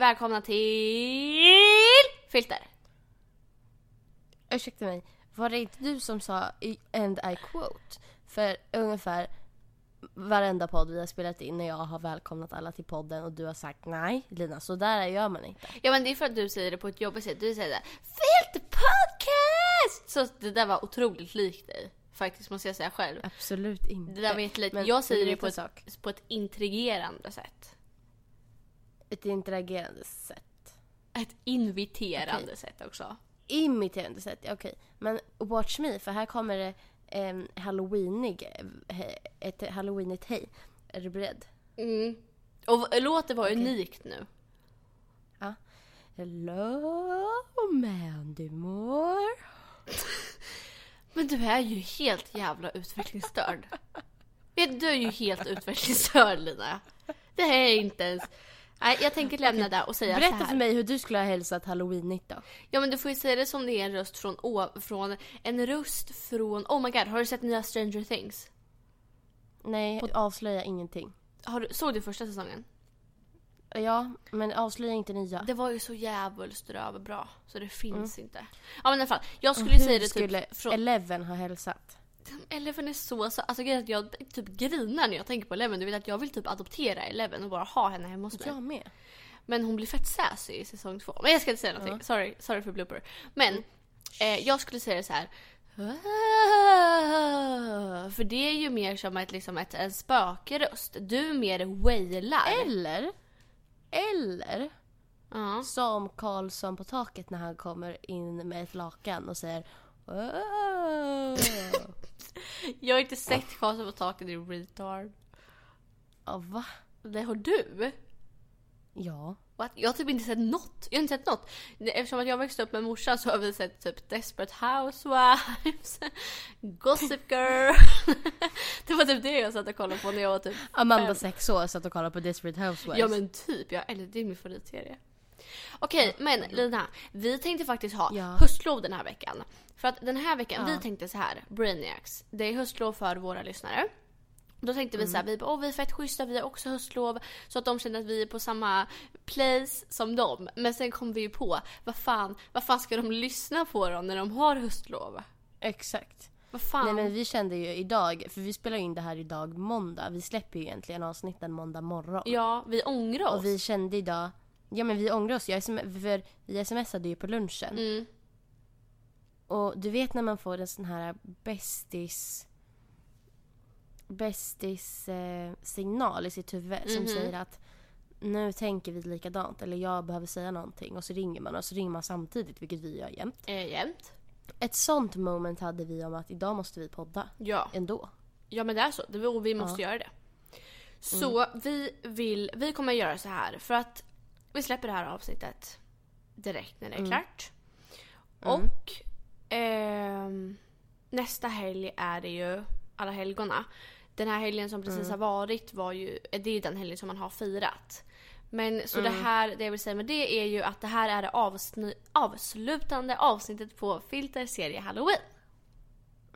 välkomna till Filter. Ursäkta mig, var det inte du som sa and I quote? För ungefär varenda podd vi har spelat in när jag har välkomnat alla till podden och du har sagt nej Lina, så där gör man inte. Ja men det är för att du säger det på ett jobbigt sätt. Du säger det Filter podcast! Så det där var otroligt likt dig. Faktiskt måste jag säga själv. Absolut inte. Det där var jättelikt. Men Jag säger det på ett, på ett intrigerande sätt. Ett interagerande sätt. Ett inviterande Okej. sätt också. Imiterande sätt, ja, okej. Men watch me, för här kommer det en halloweenig, ett halloweenigt hej. Är du beredd? Mm. Och v- låten var unikt nu. Hello Mandy Moore. Men du är ju helt jävla utvecklingsstörd. Du är ju helt utvecklingsstörd Lina. Det här är inte ens... Nej, jag tänker lämna det och säga så Berätta här. för mig hur du skulle ha hälsat halloweenigt då. Ja men du får ju säga det som det är en röst från, å- från en röst från, oh my god, har du sett nya Stranger Things? Nej, avslöja ingenting. Har du, såg du första säsongen? Ja, men avslöja inte nya. Det var ju så jävligt bra så det finns inte. Ja men i alla fall, jag skulle säga det skulle typ från... Eleven ha hälsat? Eleven är så, så alltså att jag typ grinar när jag tänker på Eleven. Du vet att jag vill typ adoptera Eleven och bara ha henne hemma hos mig. Jag med. Men hon blir fett sassy i säsong två. Men jag ska inte säga någonting. Sorry, sorry för blooper. Men eh, jag skulle säga det så här. "Ah", För det är ju mer som ett, liksom ett, en spökröst. Du mer wailar. Eller, eller Ja. som Karlsson på taket när han kommer in med ett lakan och säger "Åh." Jag har inte sett Karlsson på taket i retard. Ja, va? Det har du? Ja. What? Jag har typ inte sett något. Jag har inte sett något. Eftersom att jag växte upp med morsan så har vi sett typ Desperate Housewives, Gossip Girl. det var typ det jag satt och kollade på när jag var typ Amanda fem. sex år satt och kollade på Desperate Housewives. Ja men typ, ja, eller det är min favoritserie. Okej, men Lina, vi tänkte faktiskt ha Ja. höstlov den här veckan. För att den här veckan, Ja. vi tänkte så här, Brainiacs, det är höstlov för våra lyssnare. Då tänkte vi så Mm. här, vi bara, åh vi är fett schyssta, vi har också höstlov. Så att de känner att vi är på samma place som dem. Men sen kom vi ju på, vad fan, vad fan ska de lyssna på då när de har höstlov? Exakt. Vad fan? Nej men vi kände ju idag, för vi spelar in det här idag måndag. Vi släpper ju egentligen avsnitten måndag morgon. Ja, vi ångrar oss. Och vi kände idag, ja men vi ångrar oss. Jag för vi smsade ju på lunchen. Mm. Och du vet när man får en sån här bästis bästis eh, signal i sitt huvud som Mhm. säger att nu tänker vi likadant eller jag behöver säga någonting och så ringer man och så ringer man samtidigt vilket vi gör jämt. Eh, jämt. Ett sånt moment hade vi om att idag måste vi podda Ja. ändå. Ja men det är så, det, och vi måste göra det. Så vi vill, vi kommer göra så här för att vi släpper det här avsnittet direkt när det är klart. Och ehm, nästa helg är det ju alla helgona. Den här helgen som precis har varit var ju, eh, det är den helgen som man har firat. Men så det här, det jag vill säga med det är ju att det här är det avsni- avslutande avsnittet på Filter serie Halloween.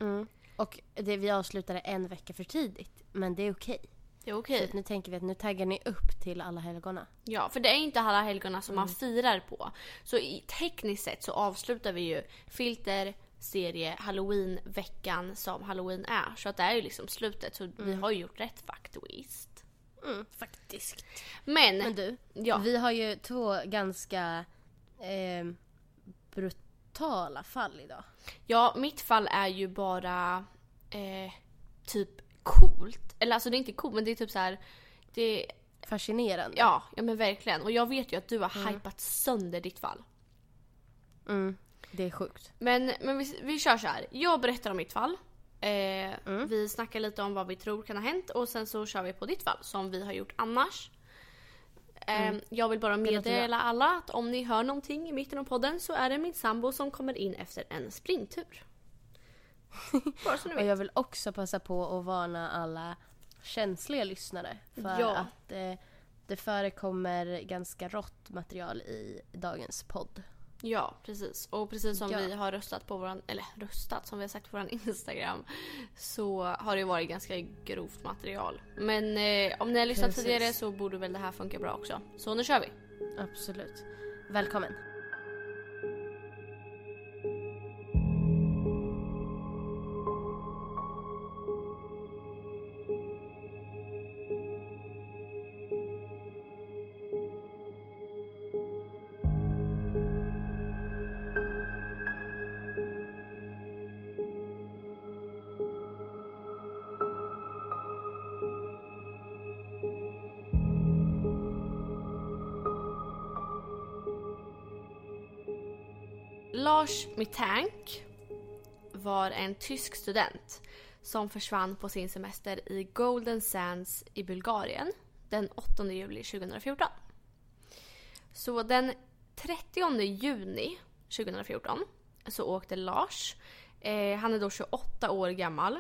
Mm. Och det, vi avslutade en vecka för tidigt. Men det är okej. Det är Så okej. att nu tänker vi att nu taggar ni upp till alla helgona. Ja, för det är inte alla helgona som man firar på. Så i, tekniskt sett så avslutar vi ju filter, serie, halloween-veckan som halloween är. Så att det är ju liksom slutet. Så vi har ju gjort rätt faktiskt. Mm, faktiskt. Men, Men du, ja. vi har ju två ganska eh, brutala fall idag. ja, mitt fall är ju bara eh, typ coolt. Eller alltså det är inte coolt men det är typ så här. Det, Fascinerande. ja, ja men verkligen. Och jag vet ju att du har hypat sönder ditt fall. Mm, det är sjukt. Men, men vi, vi kör så här. Jag berättar om mitt fall. Eh, Mm. Vi snackar lite om vad vi tror kan ha hänt och sen så kör vi på ditt fall som vi har gjort annars. Eh, Jag vill bara Mm. meddela alla att om ni hör någonting i mitten av podden så är det min sambo som kommer in efter en springtur. Bara så ni Och vet. jag vill också passa på att varna alla känsliga lyssnare för Ja. att eh, det förekommer ganska rått material i dagens podd. Ja, precis. Och precis som Ja. vi har röstat på våran, eller röstat, som vi har sagt på våran Instagram. Så har det varit ganska grovt material. Men eh, om ni har lyssnat Precis. tidigare så borde väl det här funka bra också. Så nu kör vi! Absolut. Välkommen. Lars Mittank var en tysk student som försvann på sin semester i Golden Sands i Bulgarien den 8 juli 2014. Så den 30 juni 2014 så åkte Lars, eh, han är då 28 år gammal.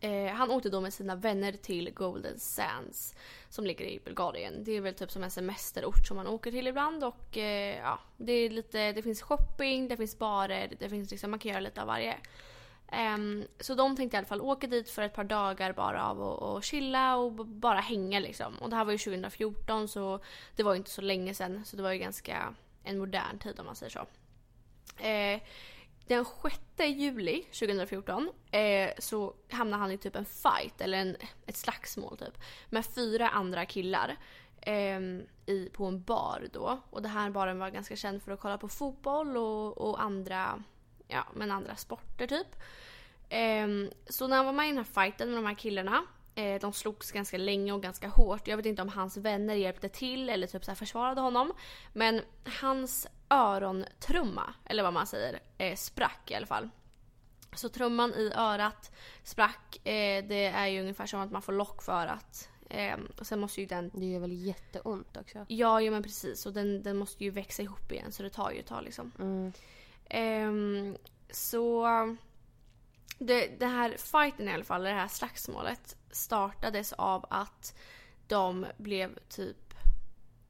Eh, han åkte då med sina vänner till Golden Sands som ligger i Bulgarien. Det är väl typ som en semesterort som man åker till ibland och eh, ja, det är lite, det finns shopping, det finns barer, det finns liksom, man kan göra lite av varje. Ehm, så de tänkte i alla fall åka dit för ett par dagar bara av och, och chilla och bara hänga liksom. Och det här var ju 2014 så det var ju inte så länge sedan så det var ju ganska en modern tid om man säger så. Eh, den 6 juli 2014 eh, så hamnade han i typ en fight, eller en, ett slagsmål typ, med fyra andra killar eh, i, på en bar då. Och den här baren var ganska känd för att kolla på fotboll och, och andra, ja, men andra sporter typ. Eh, så när han var med i den här fighten med de här killarna eh, de slogs ganska länge och ganska hårt. Jag vet inte om hans vänner hjälpte till eller typ så här försvarade honom. Men hans örontrumma, eller vad man säger, eh, sprack i alla fall. Så trumman i örat sprack. Eh, det är ju ungefär som att man får lock för att. Eh, och sen måste ju den... Det gör väl jätteont också? Ja, ja men precis. Och den, den måste ju växa ihop igen så det tar ju ett tag liksom. Mm. Ehm, så det, det här fighten i alla fall, det här slagsmålet startades av att de blev typ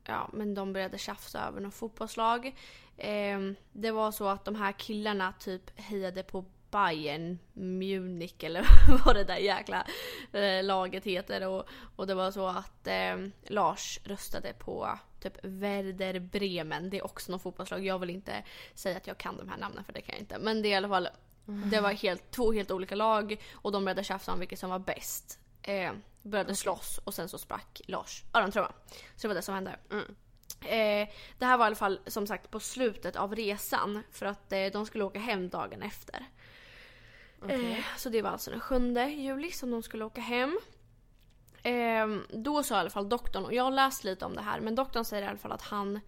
Ja men de började tjafsa över något fotbollslag. Ehm, det var så att de här killarna typ hejade på Bayern Munich eller vad det där jäkla eh, laget heter. Och, och det var så att eh, Lars röstade på typ Werder Bremen. Det är också något fotbollslag. Jag vill inte säga att jag kan de här namnen för det kan jag inte. Men det är i alla fall det var helt, två helt olika lag och de började tjafsa om vilket som var bäst. Eh, började slåss och sen så sprack Lars örontrumman. Så det var det som hände. Mm. Eh, det här var i alla fall som sagt på slutet av resan för att eh, de skulle åka hem dagen efter. Okej. Eh, så det var alltså den 7 juli som de skulle åka hem. Eh, då sa i alla fall doktorn, och jag har läst lite om det här, men doktorn säger i alla fall att han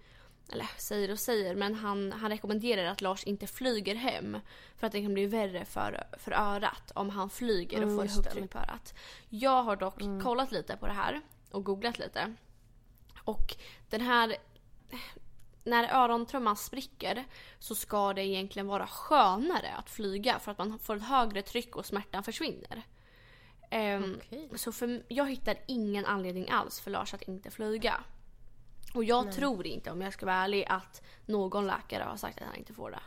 eller säger och säger, men han, han rekommenderar att Lars inte flyger hem. För att det kan bli värre för, för örat om han flyger och Mm, får just högt det. tryck på örat. Jag har dock Mm. kollat lite på det här och googlat lite. Och den här... När örontrumman spricker så ska det egentligen vara skönare att flyga för att man får ett högre tryck och smärtan försvinner. Ehm, Okej. så för, jag hittar ingen anledning alls för Lars att inte flyga. Och jag Nej. tror inte, om jag ska vara ärlig, att någon läkare har sagt att han inte får det.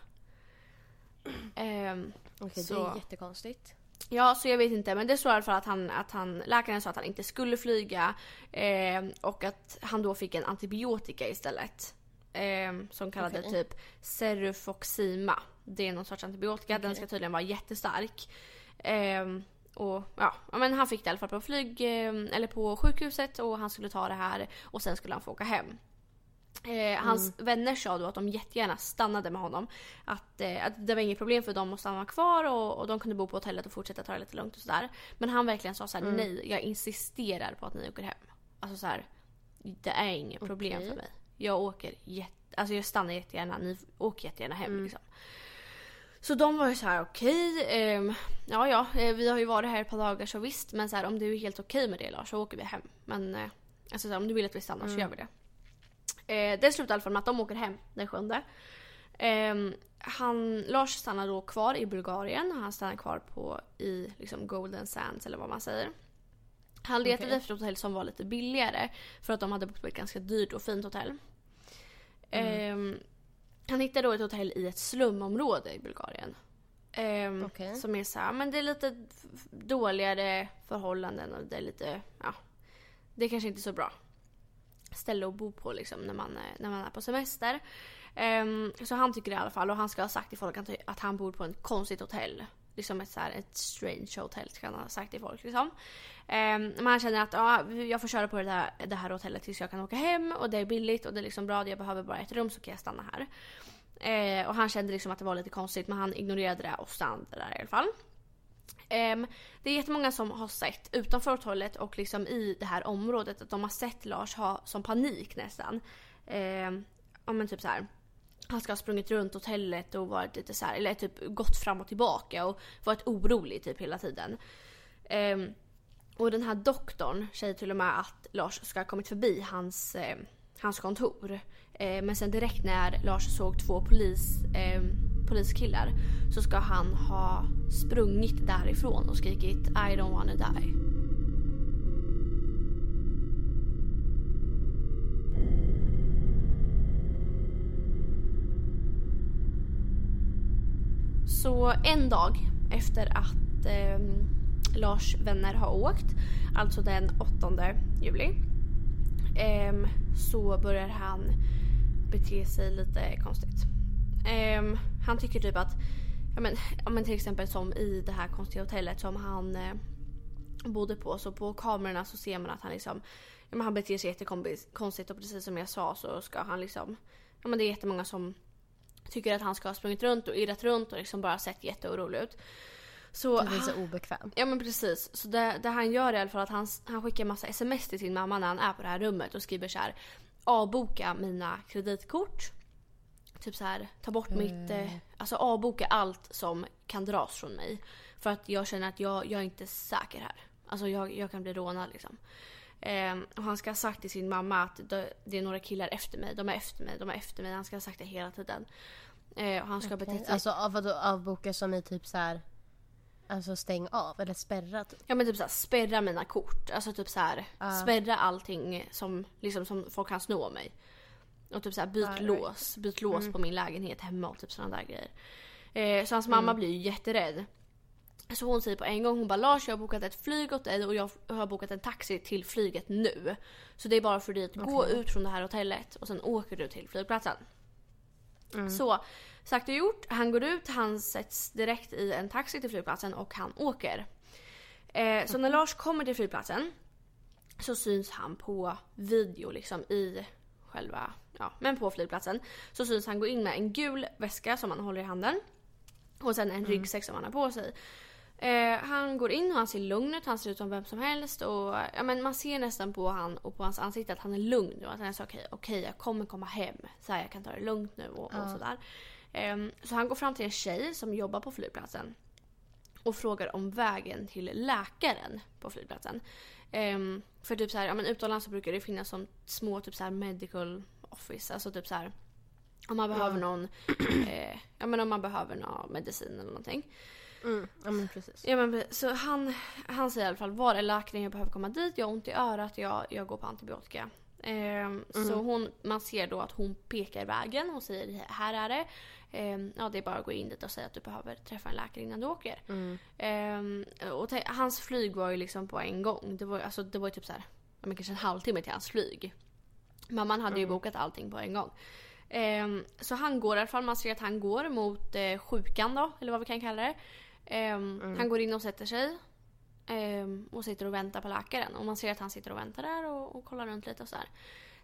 Ehm, Okej, det Så- är jättekonstigt. ja, så jag vet inte. Men det står i alla fall att, han, att han, läkaren sa att han inte skulle flyga. ehm, och att han då fick en antibiotika istället. ehm, som kallade Okej. typ Cerufoxima. Det är någon sorts antibiotika. Den Okej. ska tydligen vara jättestark. Ehm, och ja, men han fick det i alla fall på flyg, ehm, eller på sjukhuset och han skulle ta det här och sen skulle han få åka hem. Eh, hans vänner sa då att de jättegärna stannade med honom. Att, eh, att det var inget problem för dem att stanna kvar och, och de kunde bo på hotellet och fortsätta ta det lite lugnt och sådär. Men han verkligen sa såhär, Mm. nej jag insisterar på att ni åker hem. Alltså såhär, det är inget problem Okej. för mig. Jag åker jätte, alltså jag stannar jättegärna, ni åker jättegärna hem Mm. liksom. Så de var ju så här: okej, ehm, ja ja, eh, vi har ju varit här ett par dagar så visst. Men så här, om du är helt okej med det Lars så åker vi hem. Men eh, alltså, så här, om du vill att vi stannar så Mm. gör vi det. Eh, det slutar i alla fall med att de åker hem den sjunde. Ehm, han, Lars stannar då kvar i Bulgarien. Han stannar kvar på, i liksom Golden Sands eller vad man säger. Han letade Okej. efter ett hotell som var lite billigare för att de hade bott på ett ganska dyrt och fint hotell. Ehm, han hittade då ett hotell i ett slumområde i Bulgarien. Ehm, Okej. Som är så här, men det är lite dåligare förhållanden och det är lite, ja. Det är kanske inte så bra. ställe att bo på liksom när man, är- när man är på semester. Ehm, så han tycker det i alla fall och han ska ha sagt till folk att han bor på ett konstigt hotell. Liksom ett, så här, ett strange hotell kan han ha sagt till folk liksom. Ehm, men han känner att ah, jag får köra på det där, det här hotellet tills jag kan åka hem och det är billigt och det är liksom bra. Jag behöver bara ett rum så kan jag stanna här. Eh, och han kände liksom att det var lite konstigt men han ignorerade det och stannade där i alla fall. Ehm, det är jättemånga som har sett utanför hotellet och liksom i det här området att de har sett Lars ha som panik nästan. Ehm, ja men typ så här. Han ska ha sprungit runt hotellet och varit lite så här, eller typ gått fram och tillbaka och varit orolig typ hela tiden. Um, och den här doktorn säger till och med att Lars ska ha kommit förbi hans, eh, hans kontor. Eh, men sen direkt när Lars såg två polis, eh, poliskillar så ska han ha sprungit därifrån och skrikit I don't wanna die. Så en dag efter att eh, Lars vänner har åkt, alltså den 8 juli, eh, så börjar han bete sig lite konstigt. Eh, han tycker typ att, ja men, ja men till exempel som i det här konstiga hotellet som han eh, bodde på, så på kamerorna så ser man att han liksom, ja men han beter sig jättekonstigt och precis som jag sa så ska han liksom, ja men det är jättemånga som tycker att han ska ha sprungit runt och irrat runt och liksom bara sett jätteorolig ut. Så Du är så obekväm. Ja men precis. Så det, det han gör är i alla fall att han, han skickar massa sms till sin mamma när han är på det här rummet och skriver så här. Avboka mina kreditkort. Typ så här, ta bort mitt... Eh, alltså avboka allt som kan dras från mig. För att jag känner att jag, jag är inte säker här. Alltså jag, jag kan bli rånad liksom. Ehm, och han ska ha sagt till sin mamma att det, är några killar efter mig. De är efter mig, de är efter mig. Han ska ha sagt det hela tiden. Eh, och han ska ha betett sig Alltså av, vadå, avboka som i typ så här. Alltså stäng av eller spärra typ. Ja men typ såhär spärra mina kort. Alltså typ såhär spärra allting som, liksom, som folk kan sno mig. Och typ såhär byt right. lås. Byt lås på min lägenhet hemma och typ sådana där grejer. Eh, så hans mamma blir ju jätterädd. Så hon säger på en gång, hon bara Lars jag har bokat ett flyg åt dig och jag har bokat en taxi till flyget nu. Så det är bara för dig att gå Okej. ut från det här hotellet och sen åker du till flygplatsen. Så sagt och gjort, han går ut, han sätts direkt i en taxi till flygplatsen och han åker. Eh, så när Lars kommer till flygplatsen så syns han på video liksom i själva, ja men på flygplatsen. Så syns han gå in med en gul väska som han håller i handen. Och sen en ryggsäck som han har på sig. Eh, han går in och han ser lugn ut, han ser ut som vem som helst och ja, men man ser nästan på han och på hans ansikte att han är lugn nu. Att han är så okej, okej jag kommer komma hem. Så här, jag kan ta det lugnt nu och, och sådär. Ehm, så han går fram till en tjej som jobbar på flygplatsen. Och frågar om vägen till läkaren på flygplatsen. Ehm, för typ så här, ja men utomlands så brukar det finnas som små typ så här medical office. Alltså typ så här om man behöver någon, eh, ja men om man behöver någon medicin eller någonting. Mm. Ja men precis. Ja, men, så han, han säger i alla fall var är läkaren jag behöver komma dit, jag har ont i örat, jag, jag går på antibiotika. Ehm, Så hon, man ser då att hon pekar vägen och säger här är det. Ehm, ja, det är bara att gå in dit och säga att du behöver träffa en läkare innan du åker. Mm. Ehm, och hans flyg var ju liksom på en gång. Det var, alltså, det var ju typ så här, ja, men kanske en halvtimme till hans flyg. Mamman hade ju bokat allting på en gång. Ehm, så han går i alla fall, man ser att han går mot eh, sjukan då, eller vad vi kan kalla det. Ehm, Han går in och sätter sig. ehm, och sitter och väntar på läkaren. Och man ser att han sitter och väntar där och, och kollar runt lite och så här.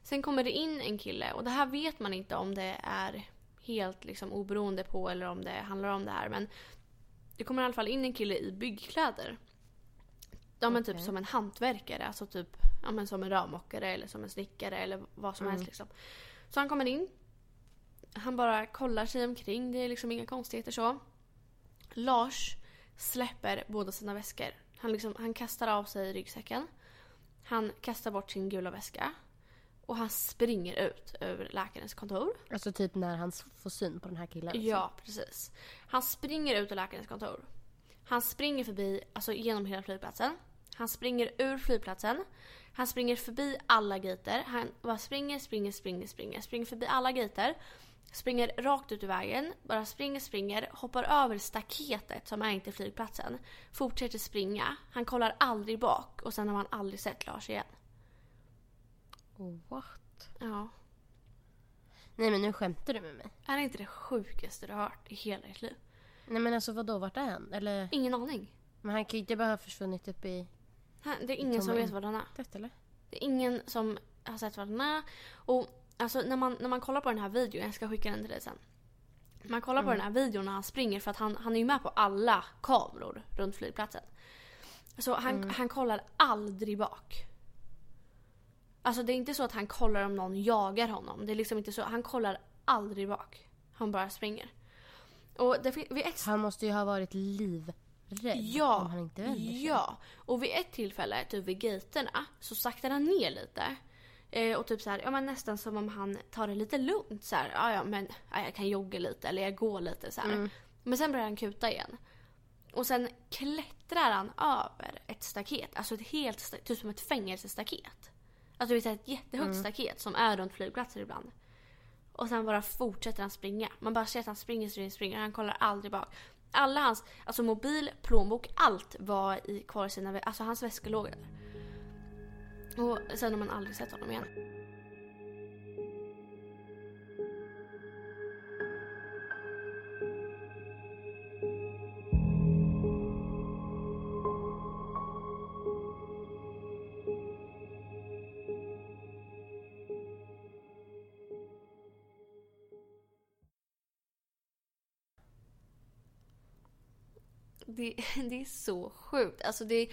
Sen kommer det in en kille och det här vet man inte om det är helt liksom oberoende på eller om det handlar om det här. Men det kommer i alla fall in en kille i byggkläder. Ja men typ Okej. som en hantverkare, alltså typ ja, men som en rörmokare eller som en snickare eller vad som Mm. helst liksom. Så han kommer in. Han bara kollar sig omkring, det är liksom inga konstigheter så. Lars släpper båda sina väskor. Han, liksom, han kastar av sig ryggsäcken. Han kastar bort sin gula väska. Och han springer ut över läkarens kontor. Alltså typ när han får syn på den här killen. liksom. Ja, precis. Han springer ut ur läkarens kontor. Han springer förbi, alltså genom hela flygplatsen. Han springer ur flygplatsen. Han springer förbi alla gater. Han bara springer, springer, springer, springer. Springer förbi alla gater. Springer rakt ut ur vägen. Bara springer, springer. Hoppar över staketet som är in till flygplatsen. Fortsätter springa. Han kollar aldrig bak och sen har man aldrig sett Lars igen. What? Ja. Nej men nu skämtar du med mig. Är det inte det sjukaste du har hört i hela ditt liv? Nej men alltså vadå, vart är han? Eller? Ingen aning. Men han kan ju inte bara ha försvunnit upp i Han- Det är ingen som vet var han är. det eller? Det är ingen som har sett vad den är. Och alltså när man, när man kollar på den här videon, jag ska skicka den till dig sen. Man kollar på den här videon när han springer, för att han, han är ju med på alla kameror runt flygplatsen. Så han, han kollar aldrig bak. Alltså det är inte så att han kollar om någon jagar honom. Det är liksom inte så. Han kollar aldrig bak. Han bara springer. Och ett Han måste ju ha varit livrädd Ja, om han inte vänder sig. ja. Och vid ett tillfälle, typ vid gaterna, så saktade han ner lite. Eh, och typ så här, ja men nästan som om han tar det lite lugnt så här, ja ja men ja, jag kan jogga lite eller jag går lite så. Mm. Men sen börjar han kuta igen. Och sen klättrar han över ett staket, alltså ett helt staket, typ som ett fängelsestaket. Alltså det är ett jättehögt Mm. staket som är runt flygplatser ibland. Och sen bara fortsätter han springa. Man bara ser att han springer, springer, springer. Han kollar aldrig bak. Alla hans, alltså mobil, plånbok, allt var i kvar i sina, alltså hans väskor låg där. Och sen har man aldrig sett honom igen. Det, det är så sjukt. Alltså det,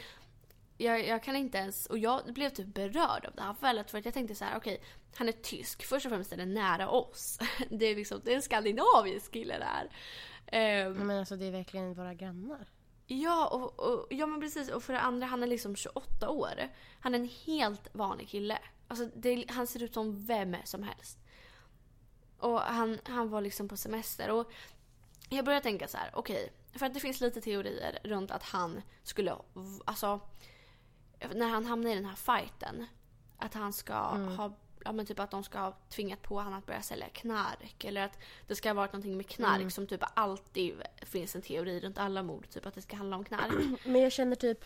jag, jag kan inte ens... Och jag blev typ berörd av det här fallet för att jag tänkte så här: okej, han är tysk. Först och främst är det nära oss. Det är liksom, det är en skandinavisk kille där. Ehm, Men alltså det är verkligen våra grannar. Ja, och, och, ja men precis. Och för det andra, han är liksom 28 år. Han är en helt vanlig kille. Alltså, det, han ser ut som vem som helst. Och han, han var liksom på semester. Och jag började tänka så här, okej. för att det finns lite teorier runt att han skulle, alltså. När han hamnade i den här fighten. Att han ska ha, ja men typ att de ska ha tvingat på honom att börja sälja knark. Eller att det ska ha varit någonting med knark som typ alltid finns en teori runt alla mord. Typ att det ska handla om knark. Men jag känner typ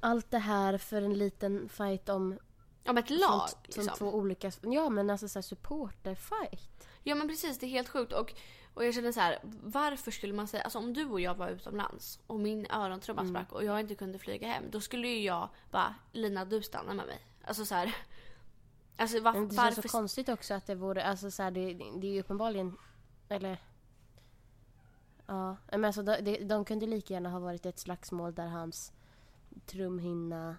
allt det här för en liten fight om Om ett lag som, som liksom. två olika, ja men alltså såhär supporterfight. Ja men precis, det är helt sjukt. Och, och jag känner så här, varför skulle man säga, alltså om du och jag var utomlands och min örontrumma Mm. sprack och jag inte kunde flyga hem. Då skulle ju jag bara, Lina du stannar med mig. Alltså så här. Alltså var, det varför... känns så konstigt också att det vore, alltså såhär det, det är ju uppenbarligen, eller Ja, men alltså de, de, de kunde lika gärna ha varit ett slagsmål där hans trumhinna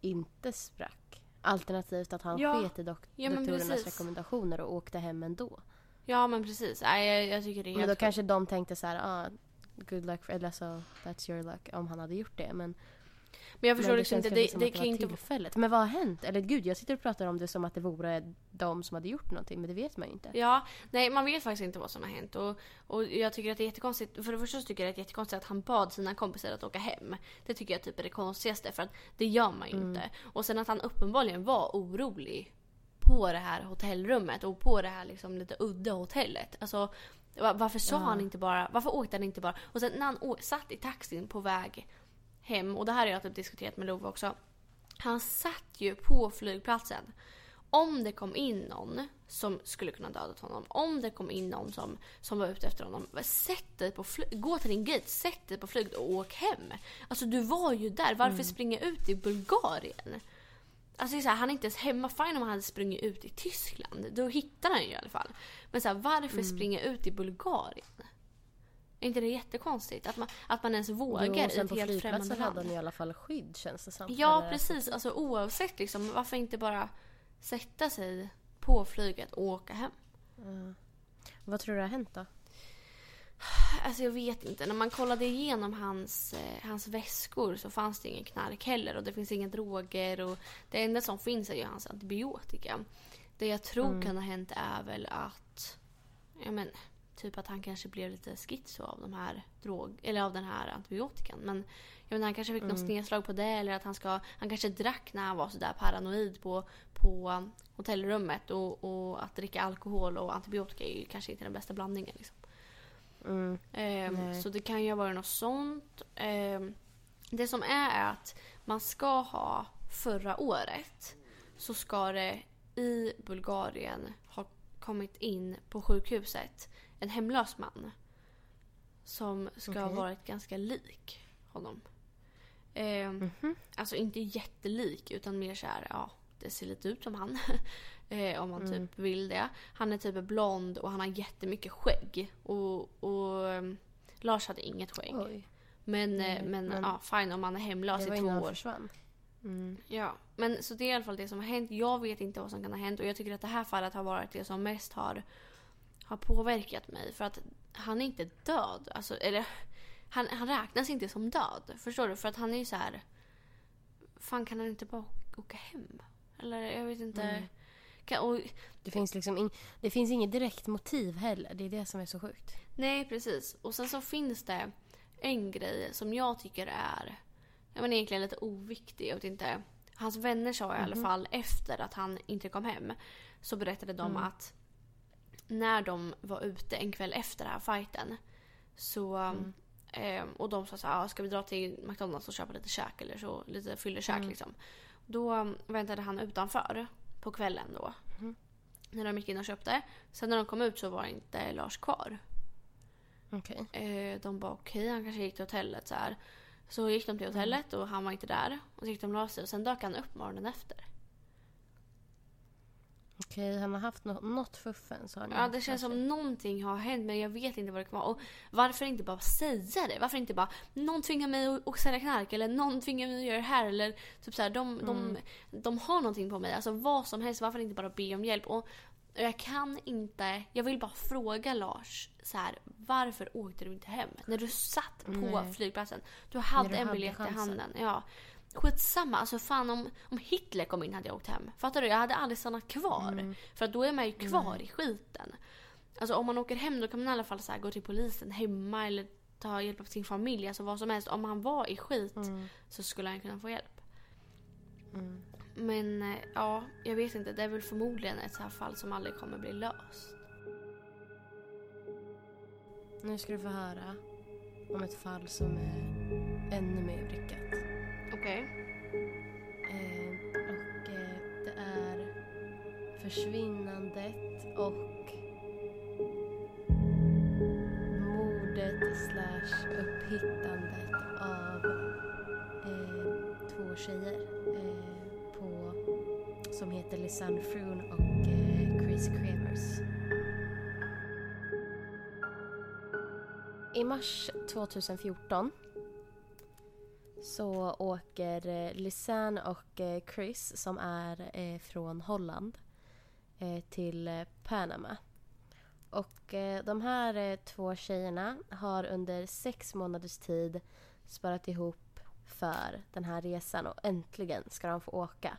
inte sprack. Alternativt att han Ja. sket i dok- Ja, doktorernas precis. rekommendationer och åkte hem ändå. Ja men precis, Nej, jag, jag tycker det är Men helt då sjukt. kanske de tänkte så här, ah, good luck, for, eller så, that's your luck, om han hade gjort det. Men, Men jag förstår men liksom känns inte, kanske det, som det att kan ju var inte tillfället. Men vad har hänt? Eller gud, jag sitter och pratar om det som att det vore de som hade gjort någonting, men det vet man ju inte. Ja, nej man vet faktiskt inte vad som har hänt. Och, och jag tycker att det är jättekonstigt. För det första så tycker jag att det är jättekonstigt att han bad sina kompisar att åka hem. Det tycker jag typ är det konstigaste för att det gör man ju Mm. inte. Och sen att han uppenbarligen var orolig på det här hotellrummet och på det här liksom lite udda hotellet. Alltså va- varför sa Ja. han inte bara, varför åkte han inte bara? Och sen när han satt i taxin på väg hem, och det här har jag typ diskuterat med Love också. Han satt ju på flygplatsen. Om det kom in någon som skulle kunna dödat honom, om det kom in någon som, som var ute efter honom. Sätt dig på gå till din gate, sätt dig på flyget och åk hem. Alltså du var ju där, varför springa ut i Bulgarien? Alltså så här, han är inte ens hemma. Fine om han hade sprungit ut i Tyskland. Då hittar han ju i alla fall. Men så här, varför springa ut i Bulgarien? Är inte det jättekonstigt? Att man, att man ens vågar Jo, i ett på helt främmande flygplatsen hade land. han i alla fall skydd känns det som. Ja, Eller- precis. Alltså oavsett liksom. Varför inte bara sätta sig på flyget och åka hem? Ja. Vad tror du har hänt då? Alltså jag vet inte. När man kollade igenom hans, eh, hans väskor så fanns det ingen knark heller och det finns inga droger och det enda som finns är ju hans antibiotika. Det jag tror kan ha hänt är väl att, ja men, typ att han kanske blev lite schizo av de här drog, eller av den här antibiotikan. Men jag menar, han kanske fick något snedslag på det eller att han ska, han kanske drack när han var sådär paranoid på, på hotellrummet och, och att dricka alkohol och antibiotika är ju kanske inte den bästa blandningen liksom. Mm. Ehm, så det kan ju vara något sånt. Ehm, det som är är att man ska ha förra året så ska det i Bulgarien ha kommit in på sjukhuset en hemlös man. Som ska ha Okej. varit ganska lik honom. Eh, Mhm. Alltså inte jättelik utan mer så här, ja det ser lite ut som han. eh, om man Mm. typ vill det. Han är typ blond och han har jättemycket skägg. Och, och ehm, Lars hade inget skägg. Oj. Men, Nej, men, men- ja, fine om man är hemlös i två år. Mm. Ja, men så det är i alla fall det som har hänt. Jag vet inte vad som kan ha hänt och jag tycker att det här fallet har varit det som mest har, har påverkat mig. För att han är inte död. Alltså, eller han, han räknas inte som död. Förstår du? För att han är ju så här. Fan kan han inte bara åka hem? Eller jag vet inte. Mm. Kan, och, Det finns liksom in, det finns inget direkt motiv heller. Det är det som är så sjukt. nej precis. Och sen så finns det en grej som jag tycker är ja, men egentligen lite oviktig. Jag vet inte. Hans vänner sa i alla Mhm. fall efter att han inte kom hem så berättade de Mm. att när de var ute en kväll efter den här fighten så Mm. eh, och de sa så här, "Ah, ska vi dra till McDonalds och köpa lite käk eller så, lite fyllekäk Mm. liksom. Då um, väntade han utanför på kvällen då. Mhm. När de gick in och köpte. Sen när de kom ut så var inte Lars kvar. Okej. Eh, de bara okej, han kanske gick till hotellet så här. Så gick de till hotellet och han var inte där. Och så gick de och la sig och sen dök han upp morgonen efter. Okej, han har haft något, något fuffen sa ni. Ja, det känns som någonting har hänt men jag vet inte vad det kan vara. Och varför inte bara säga det? Varför inte bara någon tvingar mig att, sälja knark eller någon tvingar mig att göra det här eller typ så här, de, de, Mm. de har någonting på mig. Alltså vad som helst. Varför inte bara be om hjälp? Och jag kan inte, jag vill bara fråga Lars så här, varför åkte du inte hem? När du satt på Nej. flygplatsen. Du hade du en hade biljett i chansen. handen. Ja. Skitsamma, alltså fan om, om Hitler kom in hade jag åkt hem. Fattar du? Jag hade aldrig stannat kvar. Mm. För att då är man ju kvar i skiten. Alltså om man åker hem då kan man i alla fall så gå till polisen hemma eller ta hjälp av sin familj. Alltså vad som helst. Om han var i skit Mm. så skulle han kunna få hjälp. Mm. Men eh, ja, jag vet inte. Det är väl förmodligen ett så här fall som aldrig kommer bli löst. Nu ska du få höra om ett fall som är ännu mer vrickat. Okej. Eh, och eh, det är försvinnandet och mordet slash upphittandet av eh, två tjejer eh, på, som heter Lisanne Froon och Chris Kremers. I mars 2014 så åker eh, Lisanne och eh, Chris som är eh, från Holland eh, till Panama. Och de här två tjejerna har under sex månaders tid sparat ihop för den här resan och äntligen ska de få åka.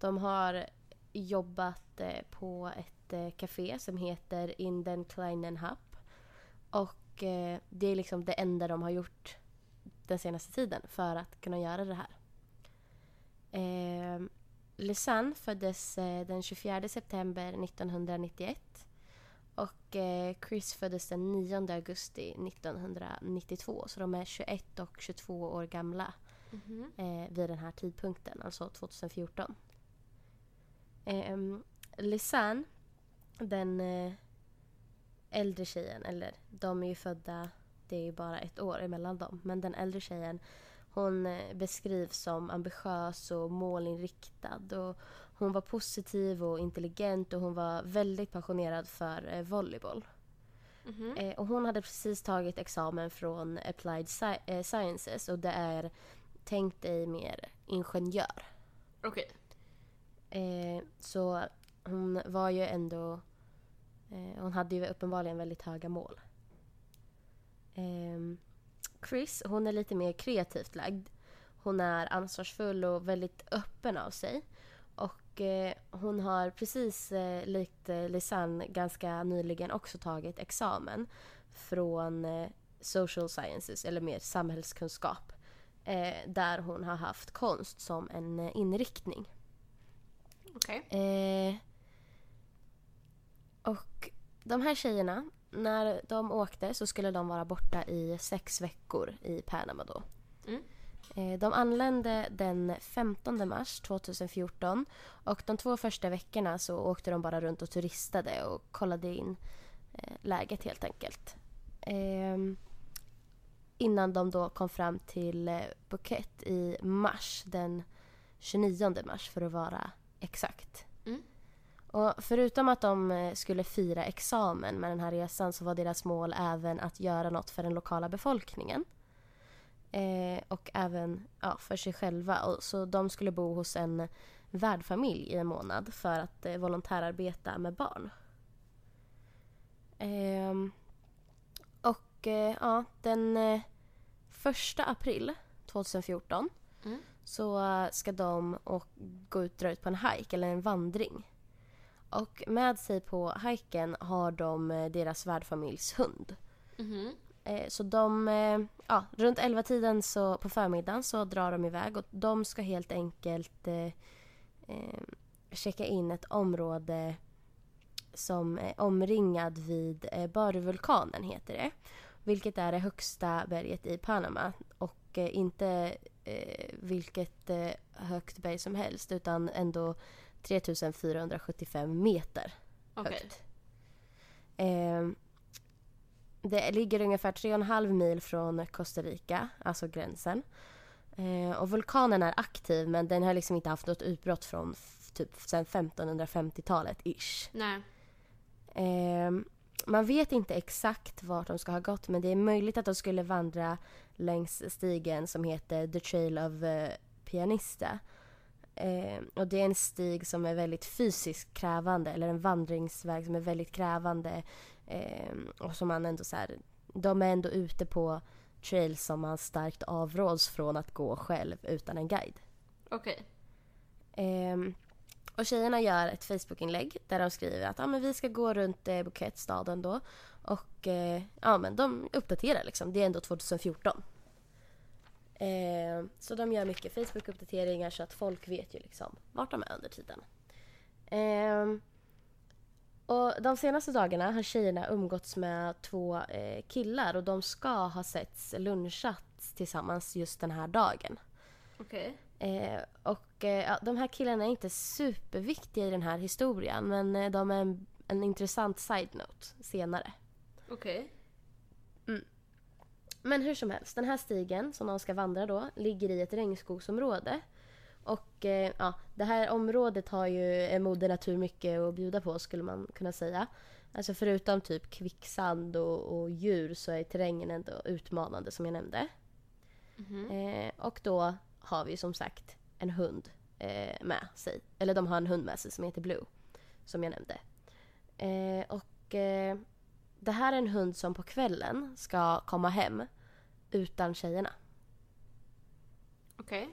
De har jobbat på ett café som heter Inden kleinen Hub. Och det är liksom det enda de har gjort den senaste tiden för att kunna göra det här. Eh, Lisanne föddes den 24 september 1991 och eh, Chris föddes den 9 augusti 1992 så de är 21 och 22 år gamla Mhm. eh, vid den här tidpunkten, alltså 2014. Eh, Lisanne, den äldre tjejen, eller de är ju födda, det är ju bara ett år emellan dem, men den äldre tjejen hon eh, beskrivs som ambitiös och målinriktad och hon var positiv och intelligent och hon var väldigt passionerad för eh, volleyboll. Mhm. Eh, och hon hade precis tagit examen från Applied Sci- Sciences och det är tänkt dig mer ingenjör. Okej. Eh, så hon var ju ändå... Hon hade ju uppenbarligen väldigt höga mål. Eh, Chris, hon är lite mer kreativt lagd. Hon är ansvarsfull och väldigt öppen av sig. Och eh, hon har precis eh, likt eh, Lisanne ganska nyligen också tagit examen från eh, social sciences, eller mer samhällskunskap. Eh, där hon har haft konst som en inriktning. Okej. Eh, och de här tjejerna, när de åkte så skulle de vara borta i sex veckor i Panama då. Mm. Eh, De anlände den 15 mars 2014 och de två första veckorna så åkte de bara runt och turistade och kollade in eh, läget helt enkelt. Ehm, Innan de då kom fram till eh, Phuket i mars, den 29 mars för att vara exakt. Och förutom att de eh, skulle fira examen med den här resan så var deras mål även att göra något för den lokala befolkningen. Eh, och även ja, för sig själva. Och, så de skulle bo hos en värdfamilj i en månad för att eh, volontärarbeta med barn. Ehm, och eh, ja, den eh, första april 2014 Mm. så eh, ska de och gå ut dra ut på en hike eller en vandring. Och med sig på hiken har de eh, deras värdfamiljs hund. Eh, Så de, eh, ja, runt 11-tiden så på förmiddagen så drar de iväg och de ska helt enkelt eh, checka in ett område som är omringad vid eh, Baruvulkanen heter det. Vilket är det högsta berget i Panama och eh, inte eh, vilket högt berg som helst utan ändå 3475 meter Okej. högt. Eh, det ligger ungefär 3,5 mil från Costa Rica, alltså gränsen. Eh, och vulkanen är aktiv men den har liksom inte haft något utbrott från typ sen 1550-talet ish. Nej. Eh, man vet inte exakt vart de ska ha gått men det är möjligt att de skulle vandra längs stigen som heter The Trail of eh, Pianista. Eh, och det är en stig som är väldigt fysiskt krävande eller en vandringsväg som är väldigt krävande eh, och som man ändå så här, de är ändå ute på trails som man starkt avråds från att gå själv utan en guide. Okej. Ehm, och tjejerna gör ett Facebookinlägg där de skriver att ah, men vi ska gå runt eh, Phuket, staden då. Och eh, ja, men de uppdaterar liksom. Det är ändå 2014. Ehm, så de gör mycket Facebook-uppdateringar så att folk vet ju liksom vart de är under tiden. Ehm, och de senaste dagarna har tjejerna umgåtts med två eh, killar och de ska ha setts lunchat tillsammans just den här dagen. Okej. Eh, och eh, ja, de här killarna är inte superviktiga i den här historien men eh, de är en, en intressant side-note senare. Okej. Men hur som helst, den här stigen som de ska vandra då ligger i ett regnskogsområde. Och eh, ja, det här området har ju eh, Moder Natur mycket att bjuda på skulle man kunna säga. Alltså förutom typ kvicksand och, och djur så är terrängen ändå utmanande som jag nämnde. Mhm. Eh, och då har vi som sagt en hund eh, med sig. Eller de har en hund med sig som heter Blue. Som jag nämnde. Eh, och eh, det här är en hund som på kvällen ska komma hem utan tjejerna. Okej.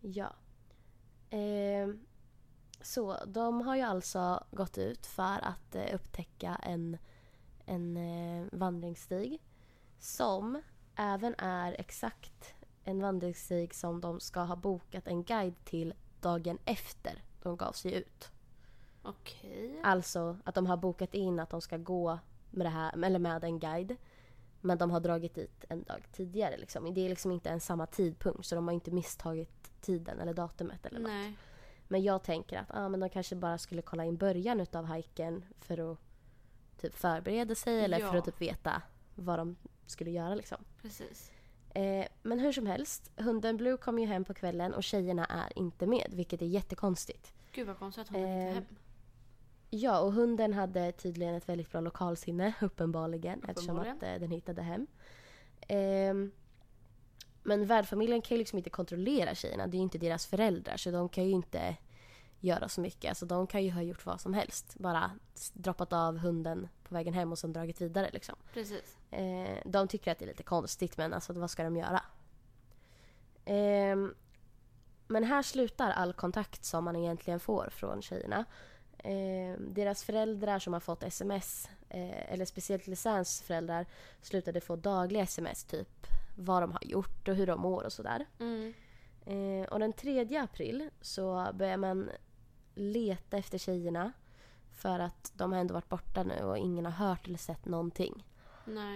Ja. Eh, så de har ju alltså gått ut för att eh, upptäcka en, en eh, vandringsstig som även är exakt en vandringsstig som de ska ha bokat en guide till dagen efter de gav sig ut. Okej. Alltså att de har bokat in att de ska gå med, det här, eller med en guide. Men de har dragit dit en dag tidigare. Liksom. Det är liksom inte ens samma tidpunkt så de har inte misstagit tiden eller datumet eller något. Nej. Men jag tänker att ah, men de kanske bara skulle kolla in början utav hajken för att typ förbereda sig eller för Ja. att typ veta vad de skulle göra liksom. Precis. Eh, men hur som helst, hunden Blue kommer ju hem på kvällen och tjejerna är inte med vilket är jättekonstigt. Gud vad konstigt att hon inte Eh, hem. Ja, och hunden hade tydligen ett väldigt bra lokalsinne uppenbarligen, eftersom att eh, den hittade hem. Ehm, men värdfamiljen kan ju liksom inte kontrollera tjejerna, det är ju inte deras föräldrar så de kan ju inte göra så mycket. Alltså de kan ju ha gjort vad som helst, bara droppat av hunden på vägen hem och sen dragit vidare liksom. Precis. Eh, de tycker att det är lite konstigt men alltså vad ska de göra? Ehm, men här slutar all kontakt som man egentligen får från tjejerna. Ehm, deras föräldrar som har fått sms, eh, eller speciellt Lisans föräldrar, slutade få dagliga sms typ vad de har gjort och hur de mår och sådär. Mm. Eh, och den 3 april så börjar man leta efter tjejerna för att de har ändå varit borta nu och ingen har hört eller sett någonting.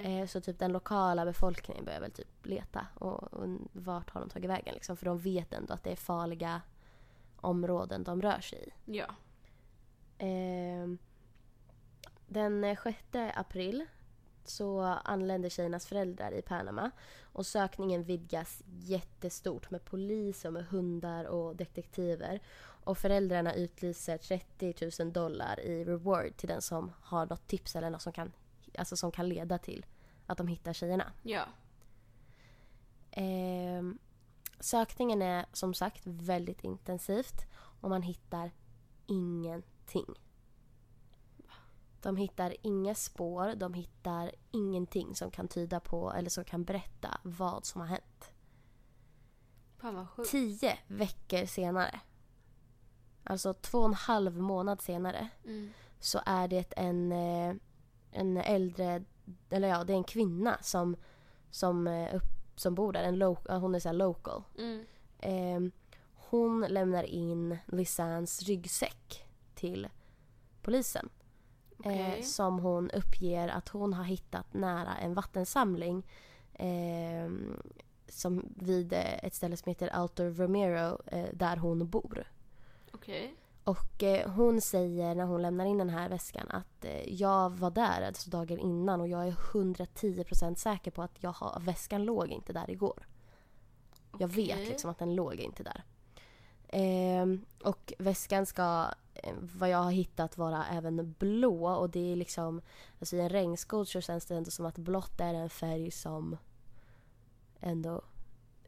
Eh, så typ den lokala befolkningen börjar väl typ leta. Och, och vart har de tagit vägen liksom? För de vet ändå att det är farliga områden de rör sig i. Ja. Ehm, den 6 april så anländer tjejernas föräldrar i Panama och sökningen vidgas jättestort med polis och med hundar och detektiver. Och föräldrarna utlyser 30 000 dollar i reward till den som har något tips eller något som kan, alltså som kan leda till att de hittar tjejerna. Ja. Ehm, sökningen är som sagt väldigt intensivt och man hittar ingenting. De hittar inga spår, de hittar ingenting som kan tyda på eller som kan berätta vad som har hänt. Fan vad sjukt. Tio veckor senare, alltså två och en halv månad senare, Mm. så är det en, eh, en äldre, eller ja, det är en kvinna som, som, eh, upp, som bor där. En lo, hon är så local. Mm. Eh, hon lämnar in Lisans ryggsäck till polisen. Eh, som hon uppger att hon har hittat nära en vattensamling eh, som vid eh, ett ställe som heter Alto Romero eh, där hon bor. Okej. Och eh, hon säger när hon lämnar in den här väskan att eh, jag var där alltså dagen innan och jag är 110% säker på att jag har, väskan låg inte där igår. Jag vet liksom att den låg inte där. Ehm, och väskan ska, eh, vad jag har hittat, vara även blå och det är liksom, alltså i en regnskog så känns det ändå som att blått är en färg som ändå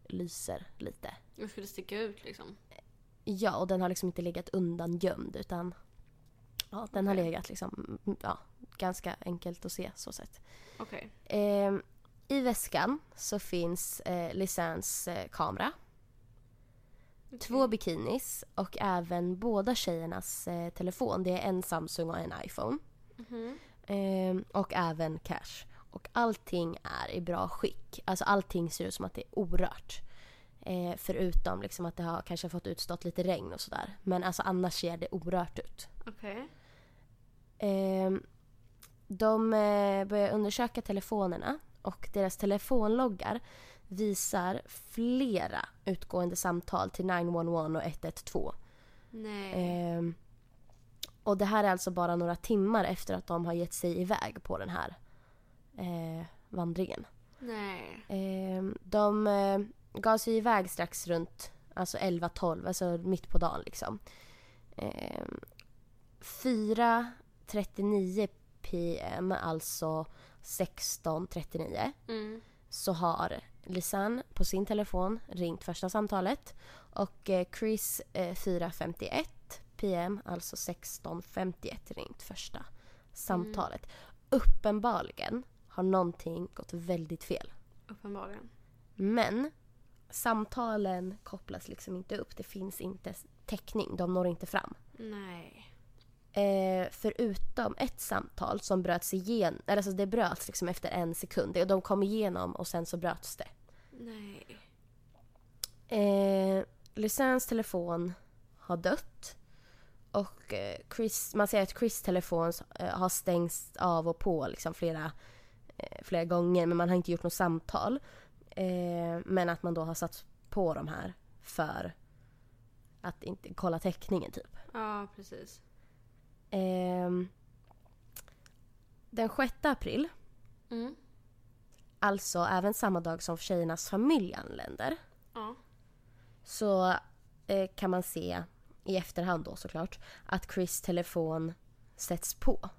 lyser lite. Jag skulle sticka ut liksom. Ja, och den har liksom inte legat undan gömd utan ja, den har Okej. legat liksom, mm, ja, ganska enkelt att se så sett. Okej. Ehm, I väskan så finns eh, Lisans eh, kamera, två bikinis och även båda tjejernas eh, telefon. Det är en Samsung och en iPhone. Mhm. Ehm, och även cash. Och allting är i bra skick. Alltså allting ser ut som att det är orört. Eh, förutom liksom att det har kanske fått utstått lite regn och sådär. Men alltså annars ser det orört ut. Okej. Ehm, de eh, börjar undersöka telefonerna och deras telefonloggar visar flera utgående samtal till 911 och 112. Nej. Ehm, och det här är alltså bara några timmar efter att de har gett sig iväg på den här eh, vandringen. Nej. Ehm, de eh, gav sig iväg strax runt alltså 11-12, alltså mitt på dagen liksom. Ehm, 4.39 PM, alltså 16.39 Mm. så har Lisanne på sin telefon ringt första samtalet och eh, Chris eh, 4.51 PM, alltså 16.51 ringt första samtalet. Uppenbarligen har någonting gått väldigt fel. Uppenbarligen. Men samtalen kopplas liksom inte upp. Det finns inte täckning. De når inte fram. Nej. Eh, förutom ett samtal som bröts igen, eller alltså det bröts liksom efter en sekund. De kom igenom och sen så bröts det. Nej. Eh, Lucins telefon har dött. Och eh, Chris, man ser att Chris telefon eh, har stängts av och på liksom flera, eh, flera gånger men man har inte gjort något samtal. Eh, men att man då har satt på de här för att inte kolla täckningen typ. Ja, precis. Ehm, den 6 april, Mm. Alltså även samma dag som tjejernas familj anländer, Ja. så eh, kan man se i efterhand då såklart att Chris telefon sätts på.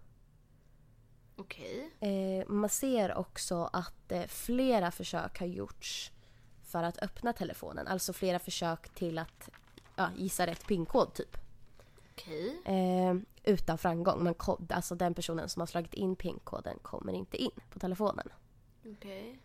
Okej. Eh, man ser också att eh, flera försök har gjorts för att öppna telefonen. Alltså flera försök till att ja, gissa rätt pinkod typ. Okej. Eh, utan framgång. Man alltså den personen som har slagit in pinkoden kommer inte in på telefonen. Okej.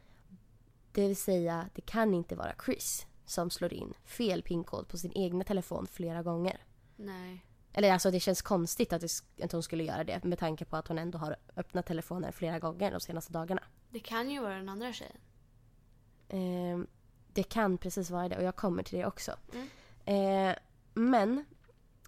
Det vill säga, det kan inte vara Chris som slår in fel pinkod på sin egna telefon flera gånger. Nej. Eller alltså det känns konstigt att, det, att hon skulle göra det med tanke på att hon ändå har öppnat telefonen flera gånger de senaste dagarna. Det kan ju vara den andra tjejen. Eh, det kan precis vara det och jag kommer till det också. Mm. Eh, men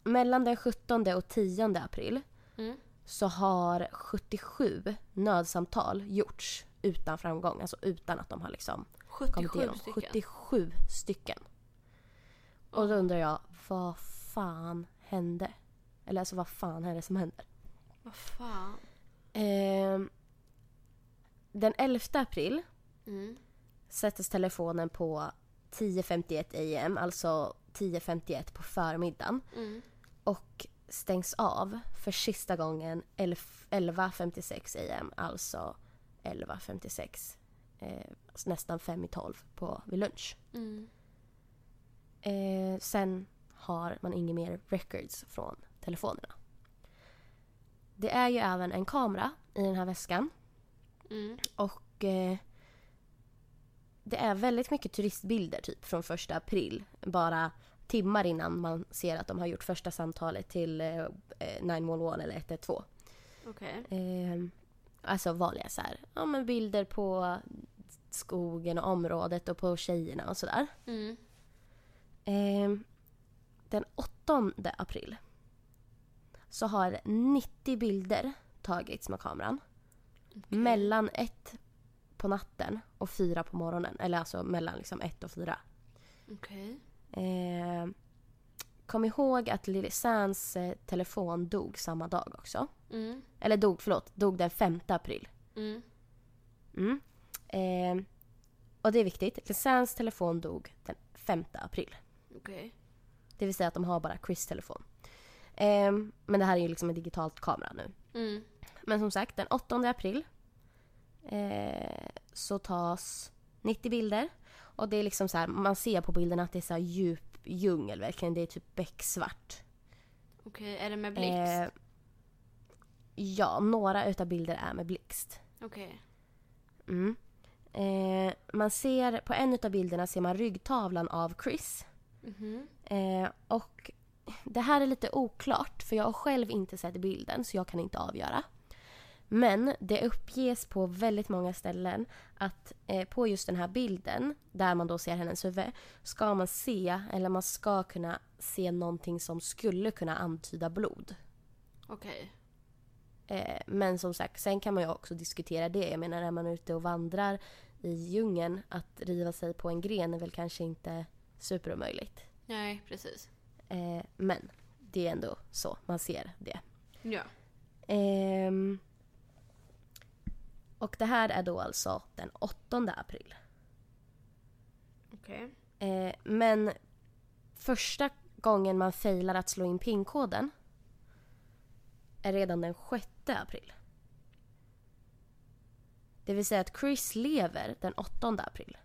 mellan den 17 och 10 april Mm. så har 77 nödsamtal gjorts utan framgång. Alltså utan att de har liksom kommit 77 igenom. stycken. 77 stycken. Och då undrar jag, vad fan hände? Eller alltså vad fan är det som händer? Vad fan. Ehm, den 11 april Mm. sättes telefonen på 10.51 am, alltså 10.51 på förmiddagen. Mm. Och stängs av för sista gången 11 11.56 am, alltså 11.56. Eh, alltså nästan fem i tolv på, vid lunch. Mm. Eh, sen har man inga mer records från telefonerna. Det är ju även en kamera i den här väskan. Mm. Och eh, det är väldigt mycket turistbilder typ från första april. Bara timmar innan man ser att de har gjort första samtalet till eh, eh, 911 eller 112. Okej. Eh, alltså vanliga så här, ja men bilder på skogen och området och på tjejerna och sådär. Mm. Eh, den 8 april så har 90 bilder tagits med kameran. Mellan ett på natten och fyra på morgonen. Eller alltså mellan liksom ett och fyra. Okej. Eh, kom ihåg att Lily Sands eh, telefon dog samma dag också. Mm. Eller dog, förlåt, dog den 5 april. Mm. Mm. Eh, och det är viktigt. Lily Sands telefon dog den 5 april. Okej. Det vill säga att de har bara Chris telefon. Eh, men det här är ju liksom en digitalt kamera nu. Mm. Men som sagt, den 8 april eh, så tas 90 bilder. Och det är liksom så här, man ser på bilderna att det är så djup djungel verkligen. Det är typ becksvart. Okej, är det med blixt? Eh, ja, några utav bilder är med blixt. Okej. Mm. Eh, man ser, på en utav bilderna ser man ryggtavlan av Chris. Mhm. Eh, och det här är lite oklart för jag har själv inte sett bilden så jag kan inte avgöra. Men det uppges på väldigt många ställen att eh, på just den här bilden där man då ser hennes huvud ska man se, eller man ska kunna se någonting som skulle kunna antyda blod. Okej. Eh, men som sagt, sen kan man ju också diskutera det. Jag menar, är man ute och vandrar i djungeln, att riva sig på en gren är väl kanske inte superomöjligt. Nej, precis. Eh, men det är ändå så man ser det. Ja. Ehm, och det här är då alltså den 8 april. Okej. Eh, men första gången man failar att slå in pinkoden är redan den 6 april. Det vill säga att Chris lever den 8 april.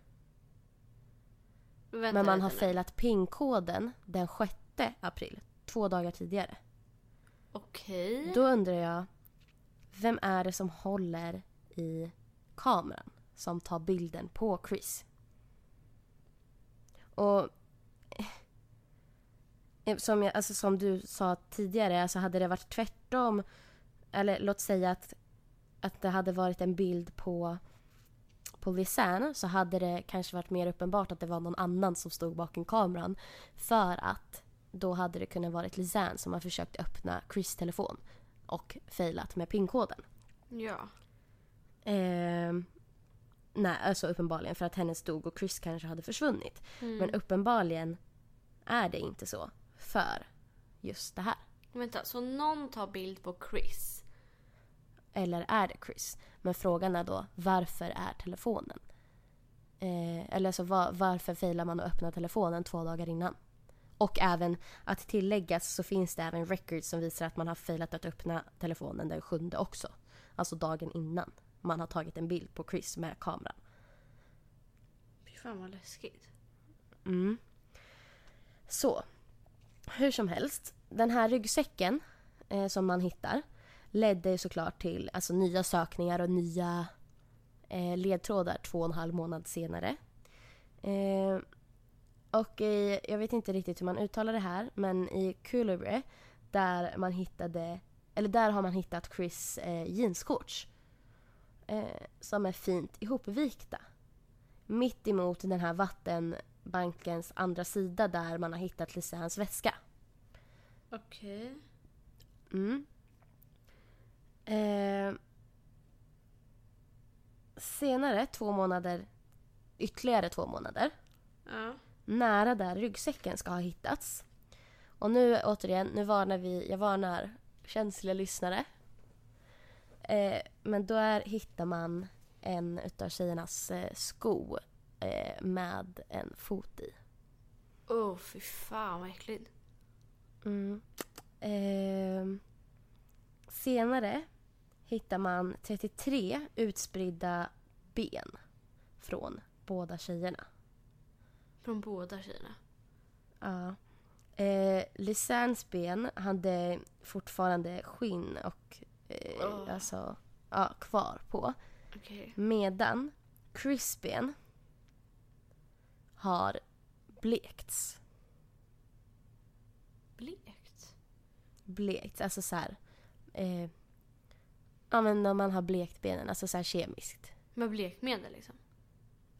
Vänta Men man har failat pinkoden den 6 april. Två dagar tidigare. Okej. Då undrar jag, vem är det som håller i kameran som tar bilden på Chris? Och eh, som, jag, alltså som du sa tidigare, alltså hade det varit tvärtom, eller låt säga att, att det hade varit en bild på på Lisanne så hade det kanske varit mer uppenbart att det var någon annan som stod bakom kameran. För att då hade det kunnat varit Lisanne som har försökt öppna Chris telefon och failat med pinkoden. Ja. Ehm, nej, alltså uppenbarligen för att hennes dog och Chris kanske hade försvunnit. Mm. Men uppenbarligen är det inte så för just det här. Vänta, så någon tar bild på Chris? Eller är det Chris? Men frågan är då varför är telefonen? Eh, eller alltså var, varför failar man att öppna telefonen två dagar innan? Och även att tilläggas så finns det även records som visar att man har failat att öppna telefonen den sjunde också. Alltså dagen innan man har tagit en bild på Chris med kameran. Fy fan vad läskigt. Mm. Så, hur som helst. Den här ryggsäcken eh, som man hittar ledde såklart till alltså, nya sökningar och nya eh, ledtrådar två och en halv månad senare. Eh, och i, jag vet inte riktigt hur man uttalar det här, men i Coolabry där man hittade, eller där har man hittat Chris eh, jeansshorts. Eh, som är fint ihopvikta. Mitt emot den här vattenbankens andra sida där man har hittat Lisannes väska. Okej. Mm. Eh, senare, två månader, ytterligare två månader, Ja. nära där ryggsäcken ska ha hittats. Och nu återigen, nu varnar vi, jag varnar känsliga lyssnare. Eh, men då är, hittar man en utav tjejernas eh, sko eh, med en fot i. Åh, oh, fy fan vad äckligt. Mm. Eh, senare hittar man 33 utspridda ben från båda tjejerna. Från båda tjejerna. Ja. Eh, Lisannes ben hade fortfarande skinn och eh, Åh. alltså, ja, kvar på. Okej. Medan Chris ben har blekts. Blekt. Blekts, alltså så här. Eh, ja men när man har blekt benen, alltså så här kemiskt. Med blekmedel liksom.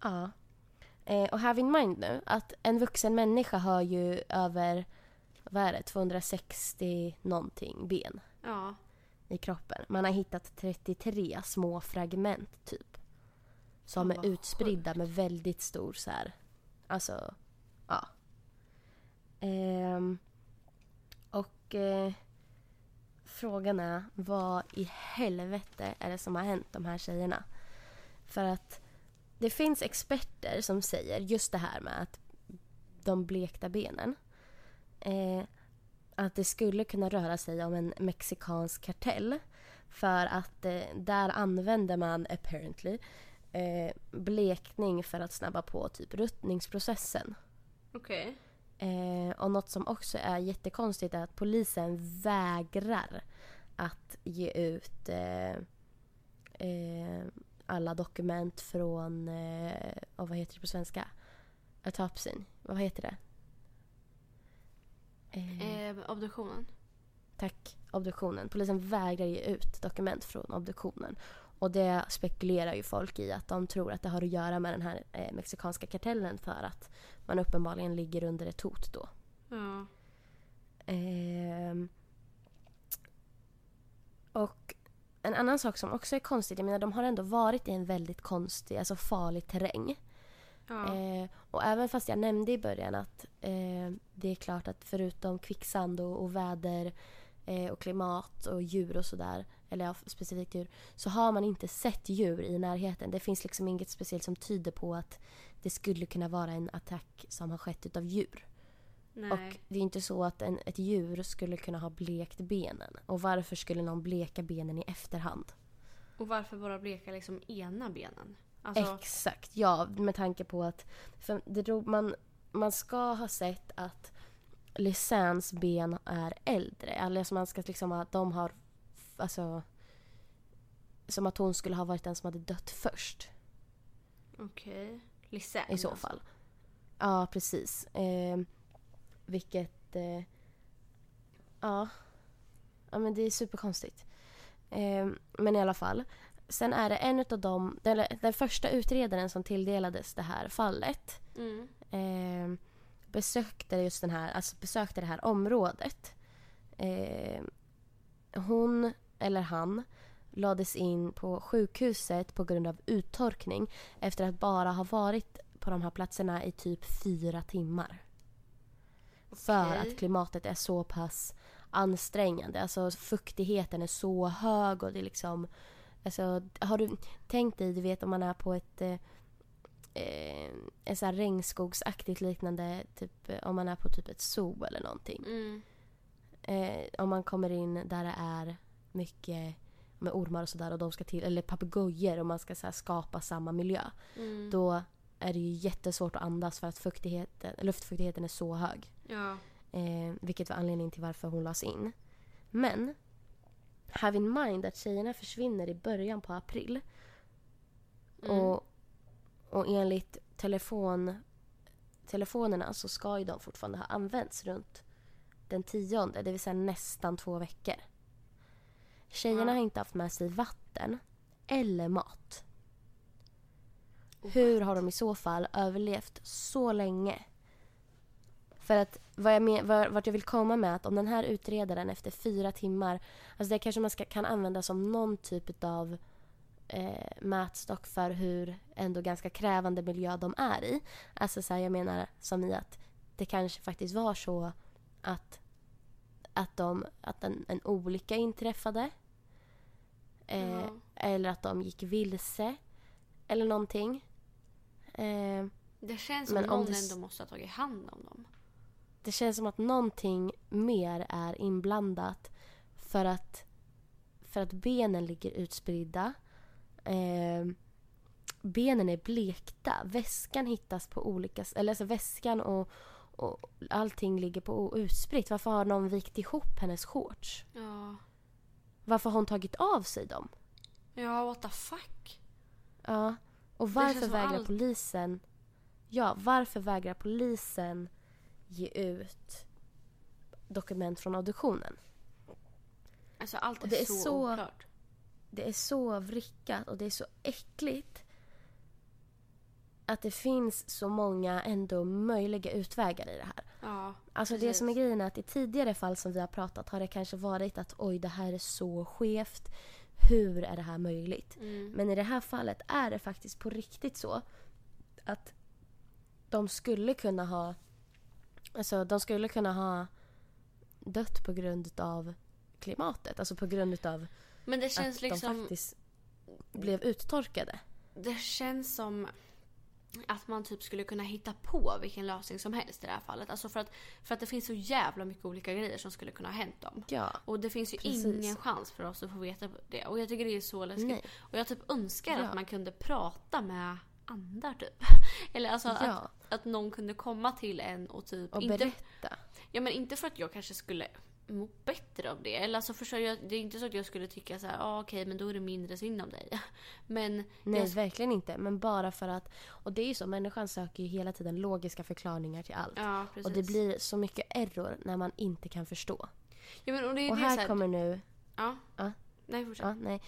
Ja. Eh, och have in mind nu att en vuxen människa har ju över, vad är det, 260 någonting ben Ja. I kroppen. Man har hittat 33 små fragment typ. Som är utspridda med väldigt stor så här, alltså, ja. Ehm, och eh, frågan är vad i helvete är det som har hänt de här tjejerna? För att det finns experter som säger just det här med att de blekta benen. Eh, att det skulle kunna röra sig om en mexikansk kartell. För att eh, där använder man apparently eh, blekning för att snabba på typ ruttningsprocessen. Okej. Eh, och något som också är jättekonstigt är att polisen vägrar att ge ut eh, eh, alla dokument från, eh, vad heter det på svenska? Autopsin. Vad heter det? Eh, Eh, obduktionen. Tack. Obduktionen. Polisen vägrar ge ut dokument från obduktionen. Och det spekulerar ju folk i att de tror att det har att göra med den här eh, mexikanska kartellen för att man uppenbarligen ligger under ett hot då. Ja. Ehm. och en annan sak som också är konstigt, jag menar de har ändå varit i en väldigt konstig, alltså farlig terräng. Ja. Eh, och även fast jag nämnde i början att eh, det är klart att förutom kvicksand och, och väder eh, och klimat och djur och sådär, eller ja, specifikt djur, så har man inte sett djur i närheten. Det finns liksom inget speciellt som tyder på att det skulle kunna vara en attack som har skett utav djur. Nej. Och det är inte så att en, ett djur skulle kunna ha blekt benen. Och varför skulle någon bleka benen i efterhand? Och varför bara bleka liksom ena benen? Alltså, Exakt, ja. Med tanke på att för det drog, man, man ska ha sett att Lysans ben är äldre. Som man ska liksom att de har... Alltså... Som att hon skulle ha varit den som hade dött först. okej. Lisän. I så fall. Ja, precis. Eh, vilket... Eh, ja. Ja, men det är superkonstigt. Eh, men i alla fall. Sen är det en av dem, den, den första utredaren som tilldelades det här fallet Mm. eh, besökte just den här, alltså besökte det här området. Eh, hon, eller han, lades in på sjukhuset på grund av uttorkning efter att bara ha varit på de här platserna i typ fyra timmar. För Okej. att klimatet är så pass ansträngande. Alltså fuktigheten är så hög och det är liksom... Alltså, har du tänkt dig, du vet om man är på ett... Eh, eh, ett så här regnskogsaktigt liknande, typ eh, om man är på typ ett zoo eller någonting. Mm. Eh, om man kommer in där det är mycket med ormar och sådär och de ska till, eller papegojor och man ska så skapa samma miljö. Mm. Då är det ju jättesvårt att andas för att fuktigheten, luftfuktigheten är så hög. Ja. Eh, vilket var anledningen till varför hon lades in. Men have in mind att tjejerna försvinner i början på april. Mm. Och, och enligt telefon, telefonerna så ska ju de fortfarande ha använts runt den tionde, det vill säga nästan två veckor. Tjejerna Ja. har inte haft med sig vatten eller mat. Oh, Hur har de i så fall överlevt så länge? För att vad jag men, vad, vart jag vill komma med att om den här utredaren efter fyra timmar, alltså det kanske man ska, kan använda som någon typ av eh, mätstock för hur ändå ganska krävande miljö de är i. Alltså så här, jag menar som i att det kanske faktiskt var så att, att, de, att en, en olycka inträffade. Eh, Ja. Eller att de gick vilse. Eller någonting. Eh, Det känns som någon det ändå måste ha tagit hand om dem. Det känns som att någonting mer är inblandat för att, för att benen ligger utspridda. Eh, benen är blekta. Väskan hittas på olika... Eller alltså väskan och, och allting ligger på utspritt. Varför har någon vikt ihop hennes shorts? Ja. Varför har hon tagit av sig dem? Ja, what the fuck? Ja. Och varför vägrar allt- polisen... Ja, varför vägrar polisen ge ut dokument från auditionen? Alltså allt är, det är så, så- oklart. Det är så vrickat och det är så äckligt att det finns så många ändå möjliga utvägar i det här. Ja, Alltså det precis. som är grejen är att i tidigare fall som vi har pratat har det kanske varit att oj det här är så skevt. Hur är det här möjligt? Mm. Men i det här fallet är det faktiskt på riktigt så att de skulle kunna ha alltså de skulle kunna ha dött på grund av klimatet. Alltså på grund av Men det känns att liksom... de faktiskt blev uttorkade. Det känns som att man typ skulle kunna hitta på vilken lösning som helst i det här fallet. Alltså för att, för att det finns så jävla mycket olika grejer som skulle kunna ha hänt dem. Ja. Och det finns ju Precis. ingen chans för oss att få veta det. Och jag tycker det är så läskigt. Nej. Och jag typ önskar Ja. att man kunde prata med andar typ. Eller alltså Ja. att, att någon kunde komma till en och typ... Och inte, berätta. ja men inte för att jag kanske skulle må bättre av det. Eller alltså förstår jag, det är inte så att jag skulle tycka så här, ah, okej men då är det mindre synd om dig. Men Nej, jag, verkligen inte. Men bara för att... Och det är ju så, människan söker ju hela tiden logiska förklaringar till allt. ja och det blir så mycket error när man inte kan förstå. ja, men, och Och här så här, kommer nu... Ja. Ja. Nej fortsätt. Ja, nej.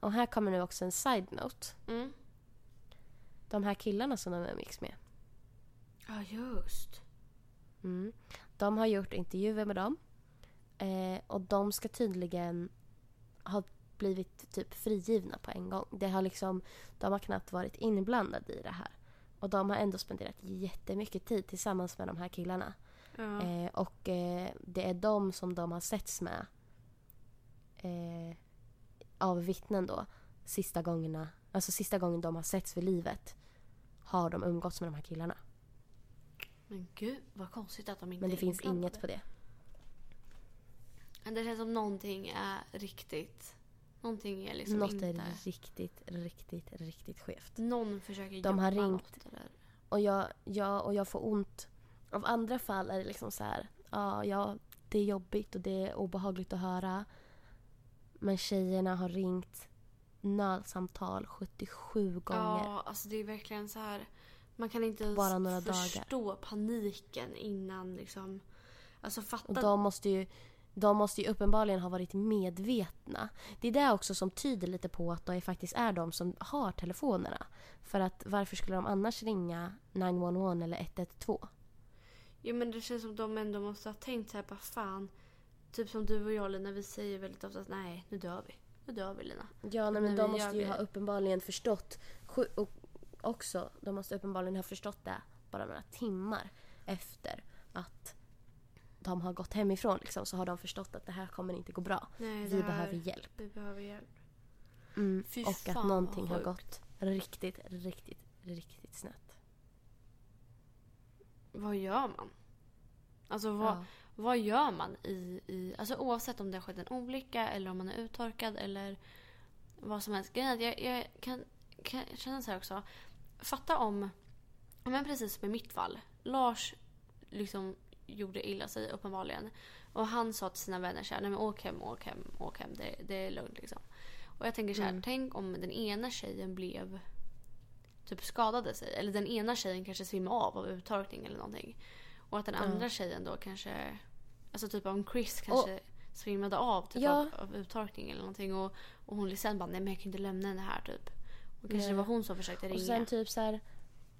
Och här kommer nu också en side-note. Mm. De här killarna som de mix med. Ja just. Mm. De har gjort intervjuer med dem. Eh, och de ska tydligen ha blivit typ frigivna på en gång. Det har liksom, de har knappt varit inblandade i det här. Och de har ändå spenderat jättemycket tid tillsammans med de här killarna. Ja. Eh, och eh, det är de som de har setts med eh, av vittnen då. Sista gångerna, alltså sista gången de har setts vid livet har de umgåtts med de här killarna. Men gud vad konstigt att de inte Men det är finns inblandade. inget på det. Det känns som någonting är riktigt... Någonting är liksom Något inte... är riktigt, riktigt, riktigt skevt. Någon försöker De har gömma ringt. något, eller? Och jag, jag, och jag får ont. Av andra fall är det liksom så här, ja, ja, det är jobbigt och det är obehagligt att höra. Men tjejerna har ringt nödsamtal 77 gånger. Ja, alltså det är verkligen så här... Man kan inte ens bara några förstå paniken innan liksom... Alltså fatta... Och de måste ju de måste ju uppenbarligen ha varit medvetna. Det är det också som tyder lite på att det faktiskt är de som har telefonerna. För att varför skulle de annars ringa 911 eller 112? Ja men det känns som de ändå måste ha tänkt så här, bara fan. Typ som du och jag Lina, vi säger väldigt ofta att nej, nu dör vi. Nu dör vi Lina. Ja, nej, men de måste ju ha uppenbarligen förstått och också, de måste uppenbarligen ha förstått det bara några timmar efter att de har gått hemifrån liksom, så har de förstått att det här kommer inte gå bra. Nej, Vi här- behöver hjälp. Vi behöver hjälp. Mm. Och att någonting har gått riktigt, riktigt, riktigt snett. Vad gör man? Alltså vad, Ja. Vad gör man i, i... Alltså oavsett om det har skett en olycka eller om man är uttorkad eller vad som helst. Grejen jag, jag kan, kan känna så här också. Fatta om... Men precis som i mitt fall. Lars liksom gjorde illa sig uppenbarligen. Och han sa till sina vänner så här, nej men åk hem, åk hem, åk hem. Det, det är lugnt liksom. Och jag tänker så här, Mm. tänk om den ena tjejen blev typ skadade sig. Eller den ena tjejen kanske svimmade av av uttorkning eller någonting. Och att den andra tjejen då kanske, alltså typ om Chris kanske svimmade av typ Ja. av, av uttorkning eller någonting. Och, och hon sen bara, nej men jag kan inte lämna henne här typ. Och kanske Nej. det var hon som försökte Och ringa. sen typ så här,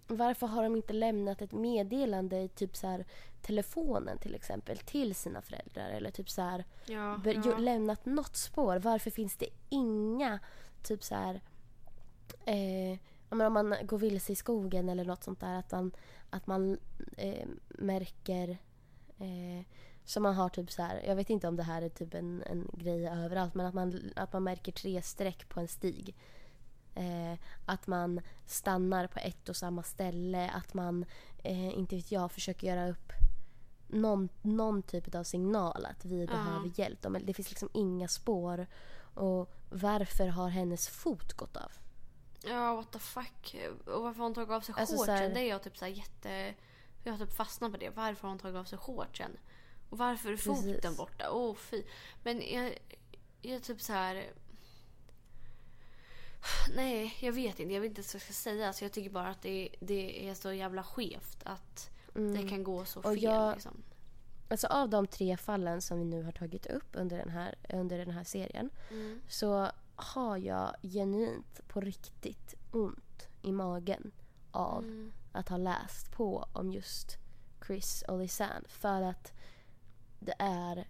varför har de inte lämnat ett meddelande i typ så här, telefonen till exempel till sina föräldrar eller typ så här, Ja, ber- ja. lämnat något spår. Varför finns det inga typ så här eh, om man går vilse i skogen eller något sånt där att man, att man eh, märker eh, som man har typ så här, jag vet inte om det här är typ en, en grej överallt men att man, att man märker tre streck på en stig. Eh, att man stannar på ett och samma ställe, att man, eh, inte vet jag, försöker göra upp någon, någon typ av signal att vi Ja. behöver hjälp. De, det finns liksom inga spår. Och varför har hennes fot gått av? Ja, what the fuck. Och varför har hon tagit av sig Alltså, shortsen? här- Det är jag typ så här jätte... Jag har typ fastnat på det. Varför har hon tagit av sig shortsen? Och varför är foten Precis. borta? Åh fy. Men jag, jag är typ så här... Nej, jag vet inte. Jag vet inte vad jag ska säga. Alltså, jag tycker bara att det, det är så jävla skevt att det kan gå så Mm. Och fel. jag- Liksom. Alltså av de tre fallen som vi nu har tagit upp under den här, under den här serien Mm. så har jag genuint på riktigt ont i magen av Mm. att ha läst på om just Chris och Lisanne. För att det är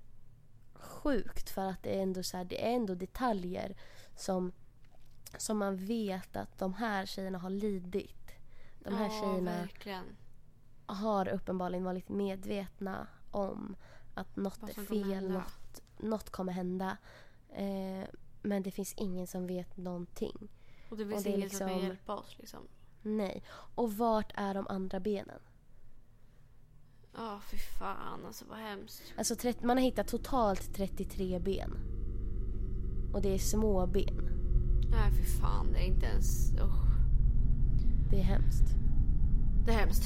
sjukt. För att det är ändå, så här, det är ändå detaljer som, som man vet att de här tjejerna har lidit. De här ja, tjejerna verkligen. har uppenbarligen varit medvetna om att något är fel, något, något kommer hända. Eh, men det finns ingen som vet någonting. Och det finns och det är ingen som kan liksom- hjälpa oss. Liksom. Nej. Och vart är de andra benen? Ja, fy fan alltså vad hemskt. Alltså man har hittat totalt 33 ben. Och det är små ben. Nej, fy fan. Det är inte ens... usch. Det är hemskt. Det är hemskt.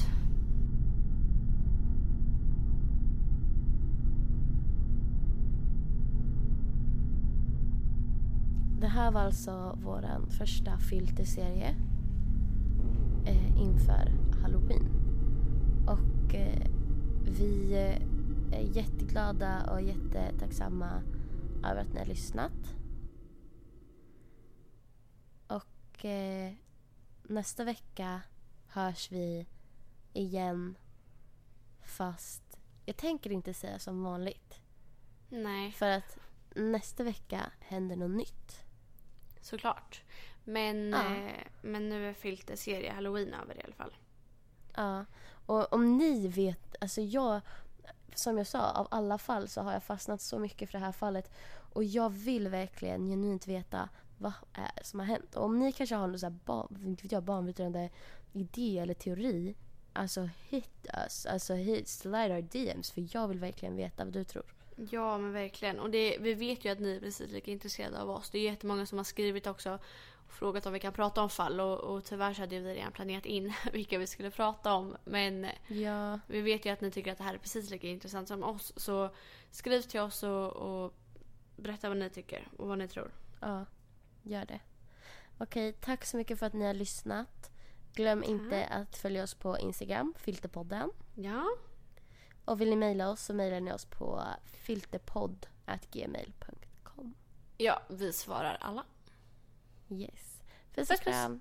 Det här var alltså vår första filterserie eh, inför halloween. Och eh, vi eh, är jätteglada och jättetacksamma över att ni har lyssnat. Och eh, nästa vecka hörs vi igen fast jag tänker inte säga som vanligt. Nej, För att nästa vecka händer något nytt. Såklart. Men, Ja. eh, men nu är filter serie halloween över i alla fall. Ja. Och om ni vet, alltså jag, som jag sa, av alla fall så har jag fastnat så mycket för det här fallet. Och jag vill verkligen genuint veta vad är som har hänt. Och om ni kanske har någon så här vet jag, banbrytande idé eller teori, alltså hit us. Alltså hit, slide our DMs. För jag vill verkligen veta vad du tror. Ja, men verkligen. Och det, vi vet ju att ni är precis lika intresserade av oss. Det är jättemånga som har skrivit också och frågat om vi kan prata om fall. Och, och tyvärr så hade vi redan planerat in vilka vi skulle prata om. Men Ja. vi vet ju att ni tycker att det här är precis lika intressant som oss. Så skriv till oss och, och berätta vad ni tycker och vad ni tror. Ja, gör det. Okej, tack så mycket för att ni har lyssnat. Glöm inte att följa oss på Instagram, Filterpodden. Ja, Och vill ni mejla oss så mejlar ni oss på filterpodd.gmail.com. ja vi svarar alla. Yes. Puss och kram.